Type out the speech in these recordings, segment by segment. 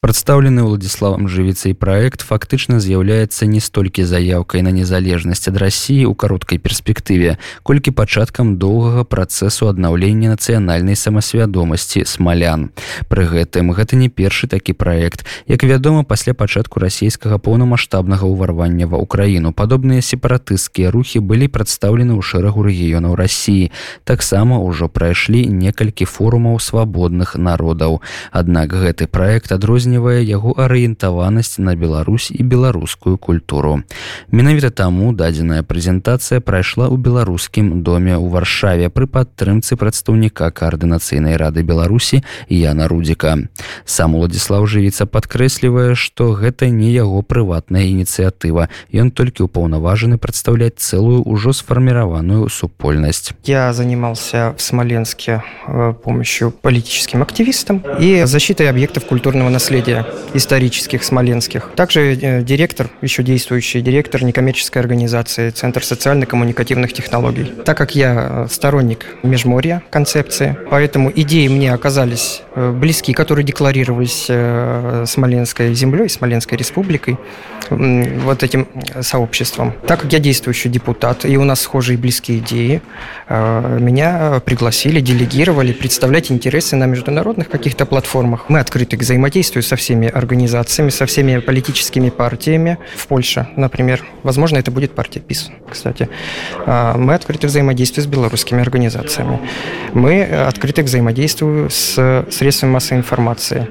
Прадстаўлены ўладзіславам жывіцай праект фактычна з'яўляецца не столькі заяўкай на незалежнасць ад рассіі ў кароткай перспектыве, колькі пачаткам доўгага працэсу аднаўлення нацыянальнай самасвядомасці смалян. Пры гэтым гэта не першы такі праект. Як вядома, пасля пачатку расійскага поўнамасштабнага ўварвання ва ўкраіну падобныя сепаратысцкія рухі былі прадстаўлены ў шэрагу рэгіёнаў рассіі. Таксама ўжо прайшлі некалькі форумаў свабодных народаў. Аднак гэты праект адрознівае адрознівае яго арыентаванасць на Беларусь і беларускую культуру. Менавіта таму дадзеная прэзентацыя прайшла ў беларускім доме ў варшаве пры падтрымцы прадстаўніка каардынацыйнай рады Беларусі Яна Рудзіка. Сам Уладзіслав жывіца падкрэслівае, што гэта не яго прыватная ініцыятыва. Ён толькі ўпаўнаважаны прадстаўляць цэлую ўжо сфарміраваную супольнасць. Я занимался в Смоленске э, помощью политическим активистам и защитой объектов культурного наследия наследия исторических смоленских. Также э, директор, еще действующий директор некоммерческой организации Центр социально-коммуникативных технологий. Так как я э, сторонник межморья концепции, поэтому идеи мне оказались э, близки, которые декларировались Смоленской землей, Смоленской республикой, вот этим сообществом. Так как я действующий депутат, и у нас схожие близкие идеи, меня пригласили, делегировали представлять интересы на международных каких-то платформах. Мы открыты к взаимодействию со всеми организациями, со всеми политическими партиями в Польше, например. Возможно, это будет партия ПИС, кстати. А, мы открыты к взаимодействию с белорусскими организациями. Мы открыты к взаимодействию с средствами массовой информации.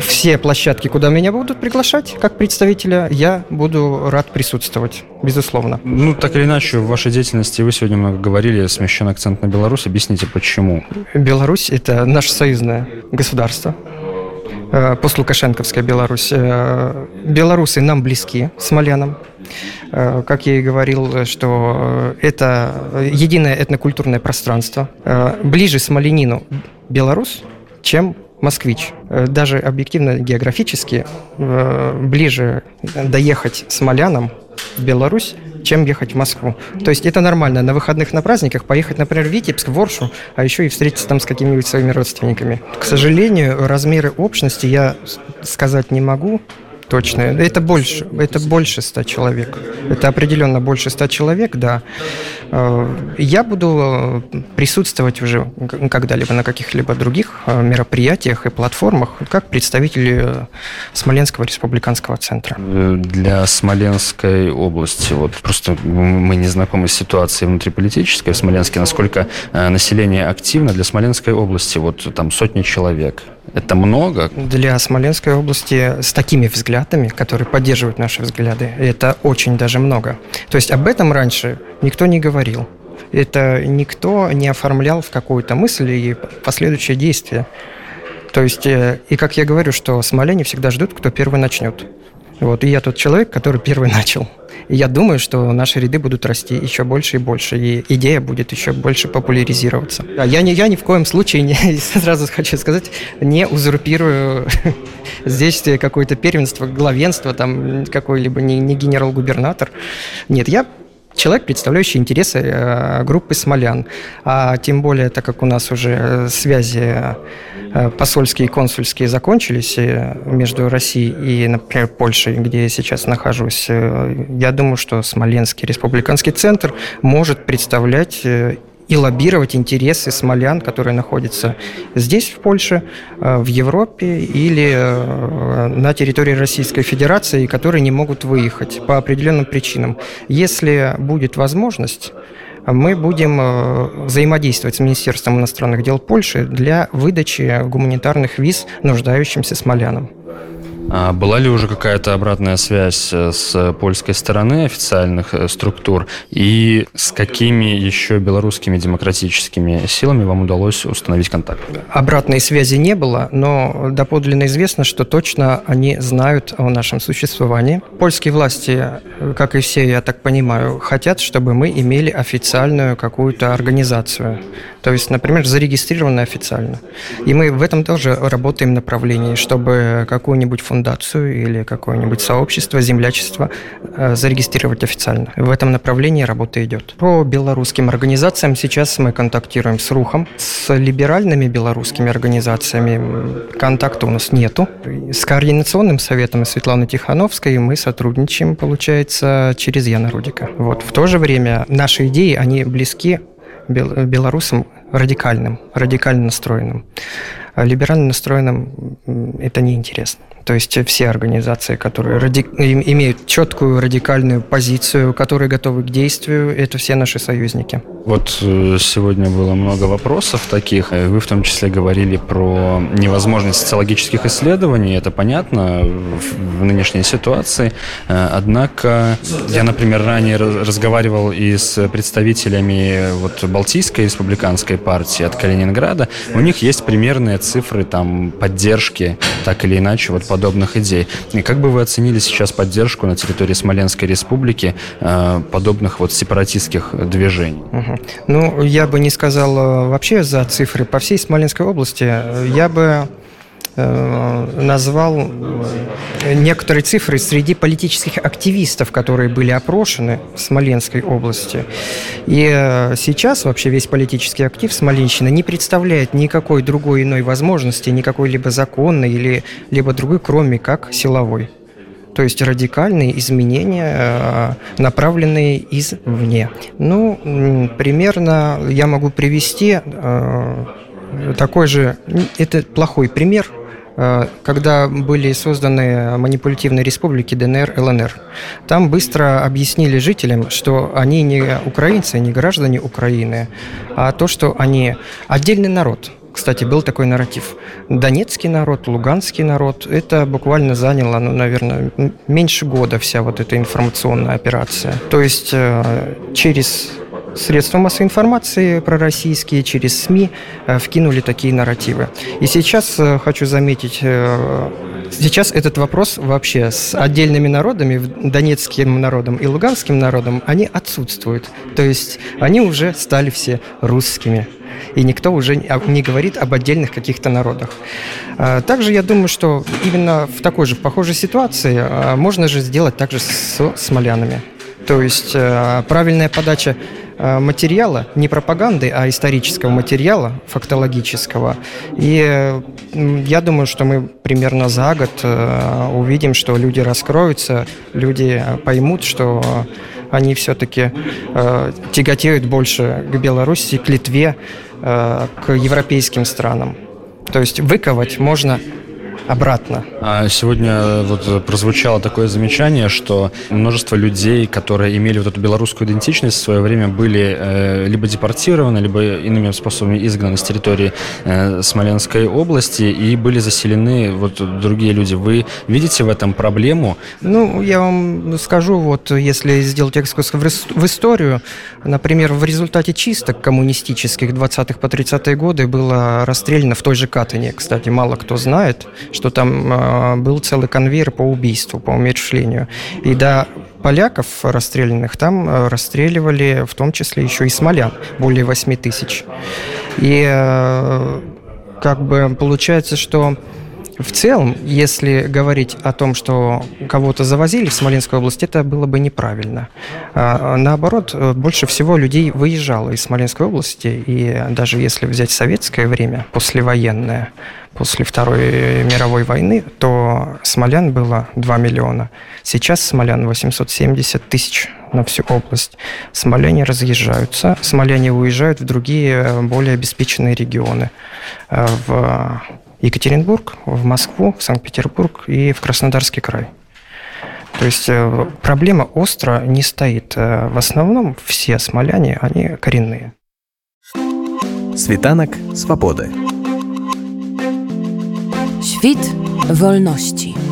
Все площадки, куда меня будут приглашать как представителя, я буду рад присутствовать, безусловно. Ну, так или иначе, в вашей деятельности вы сегодня много говорили, смещен акцент на Беларусь. Объясните, почему? Беларусь – это наше союзное государство. Э, постлукашенковская Беларусь. Э, белорусы нам близки, смолянам. Э, как я и говорил, что это единое этнокультурное пространство. Ближе смоленину белорус, чем москвич. Даже объективно географически ближе доехать смолянам в Беларусь, чем ехать в Москву. То есть это нормально на выходных, на праздниках поехать, например, в Витебск, в Оршу, а еще и встретиться там с какими-нибудь своими родственниками. К сожалению, размеры общности я сказать не могу, точно. Это больше, это больше 100 человек. Это определенно больше 100 человек, да. Э, я буду э, присутствовать уже когда-либо на каких-либо других э, мероприятиях и платформах, как представитель Смоленского республиканского центра. Для Смоленской области, вот просто мы не знакомы с ситуацией внутриполитической в Смоленске, насколько население активно для Смоленской области, вот там сотни человек. Это много? Для Смоленской области с такими взглядами, которые поддерживают наши взгляды, это очень даже много. То есть об этом раньше никто не говорил. Это никто не оформлял в какую-то мысль и последующее действие. То есть, э, и как я говорю, что смоляне всегда ждут, кто первый начнет. Вот, и я тот человек, который первый начал. И я думаю, что наши ряды будут расти еще больше и больше, и идея будет еще больше популяризироваться. А я, не, я ни в коем случае, не, сразу хочу сказать, не узурпирую здесь какое-то первенство, главенство, там какой-либо не, не генерал-губернатор. Нет, я человек, представляющий интересы э, группы смолян. А тем более, так как у нас уже э, связи э, посольские и консульские закончились между Россией и, например, Польшей, где я сейчас нахожусь, я думаю, что Смоленский республиканский центр может представлять и лоббировать интересы смолян, которые находятся здесь, в Польше, э, в Европе или э, на территории Российской Федерации, которые не могут выехать по определенным причинам. Если будет возможность, мы будем э, взаимодействовать с Министерством иностранных дел Польши для выдачи гуманитарных виз нуждающимся смолянам. А была ли уже какая-то обратная связь э, с польской стороны официальных э, структур и с какими еще белорусскими демократическими силами вам удалось установить контакт? Обратной связи не было, но доподлинно известно, что точно они знают о нашем существовании. Польские власти, как и все, я так понимаю, хотят, чтобы мы имели официальную какую-то организацию. То есть, например, зарегистрированную официально. И мы в этом тоже работаем направлении, чтобы какую-нибудь фундацию фундацию или какое-нибудь сообщество, землячество э, зарегистрировать официально. В этом направлении работа идет. По белорусским организациям сейчас мы контактируем с РУХом, с либеральными белорусскими организациями контакта у нас нету. С Координационным советом Светланы Тихановской мы сотрудничаем, получается, через Яна Рудика. Вот. В то же время наши идеи, они близки белорусам радикальным, радикально настроенным. А либерально настроенным это неинтересно. То есть все организации, которые ради... имеют четкую радикальную позицию, которые готовы к действию, это все наши союзники. Вот э, сегодня было много вопросов таких. Вы в том числе говорили про невозможность социологических исследований. Это понятно в нынешней ситуации. Э, однако я, например, ранее разговаривал и с представителями вот Балтийской республиканской партии от Калининграда. У них есть примерные цифры там поддержки, так или иначе, вот подобных идей. И как бы вы оценили сейчас поддержку на территории Смоленской республики э, подобных вот сепаратистских движений? Угу. Ну, я бы не сказал э, вообще за цифры по всей Смоленской области. Я бы э, назвал некоторые цифры среди политических активистов, которые были опрошены в Смоленской области. И сейчас вообще весь политический актив Смоленщины не представляет никакой другой иной возможности, никакой либо законной, или либо другой, кроме как силовой. То есть радикальные изменения, э, направленные извне. Ну, примерно я могу привести э, такой же, это плохой пример, э, когда были созданы манипулятивные республики ДНР, ЛНР. Там быстро объяснили жителям, что они не украинцы, не граждане Украины, а то, что они отдельный народ – кстати, был такой нарратив. Донецкий народ, луганский народ. Это буквально заняло, ну, наверное, меньше года вся вот эта информационная операция. То есть э, через средства массовой информации пророссийские, через СМИ э, вкинули такие нарративы. И сейчас э, хочу заметить, сейчас этот вопрос вообще с отдельными народами, донецким народом и луганским народом, они отсутствуют. То есть они уже стали все русскими и никто уже не говорит об отдельных каких-то народах. А, также я думаю, что именно в такой же, похожей ситуации а, можно же сделать также с смолянами. То есть а, правильная подача материала, не пропаганды, а исторического материала, фактологического. И я думаю, что мы примерно за год увидим, что люди раскроются, люди поймут, что они все-таки э, тяготеют больше к Беларуси, к Литве, э, к европейским странам. То есть выковать можно обратно. А сегодня вот прозвучало такое замечание, что множество людей, которые имели вот эту белорусскую идентичность в свое время, были э, либо депортированы, либо иными способами изгнаны с территории э, Смоленской области и были заселены вот другие люди. Вы видите в этом проблему? Ну, я вам скажу, вот если сделать экскурс в историю, например, в результате чисток коммунистических 20-х по 30-е годы было расстреляно в той же Катыни, кстати, мало кто знает, что там э, был целый конвейер по убийству, по умершлению. И до поляков расстрелянных там э, расстреливали в том числе еще и смолян, более 8 тысяч. И э, как бы получается, что в целом, если говорить о том, что кого-то завозили в Смоленскую область, это было бы неправильно. А, наоборот, больше всего людей выезжало из Смоленской области, и даже если взять советское время, послевоенное, после Второй мировой войны, то смолян было 2 миллиона. Сейчас смолян 870 тысяч на всю область. Смоляне разъезжаются, смоляне уезжают в другие более обеспеченные регионы. Э, в Екатеринбург, в Москву, в Санкт-Петербург и в Краснодарский край. То есть э, проблема остро не стоит. Э, в основном все смоляне, они коренные. Світанок свободы. Świt wolności.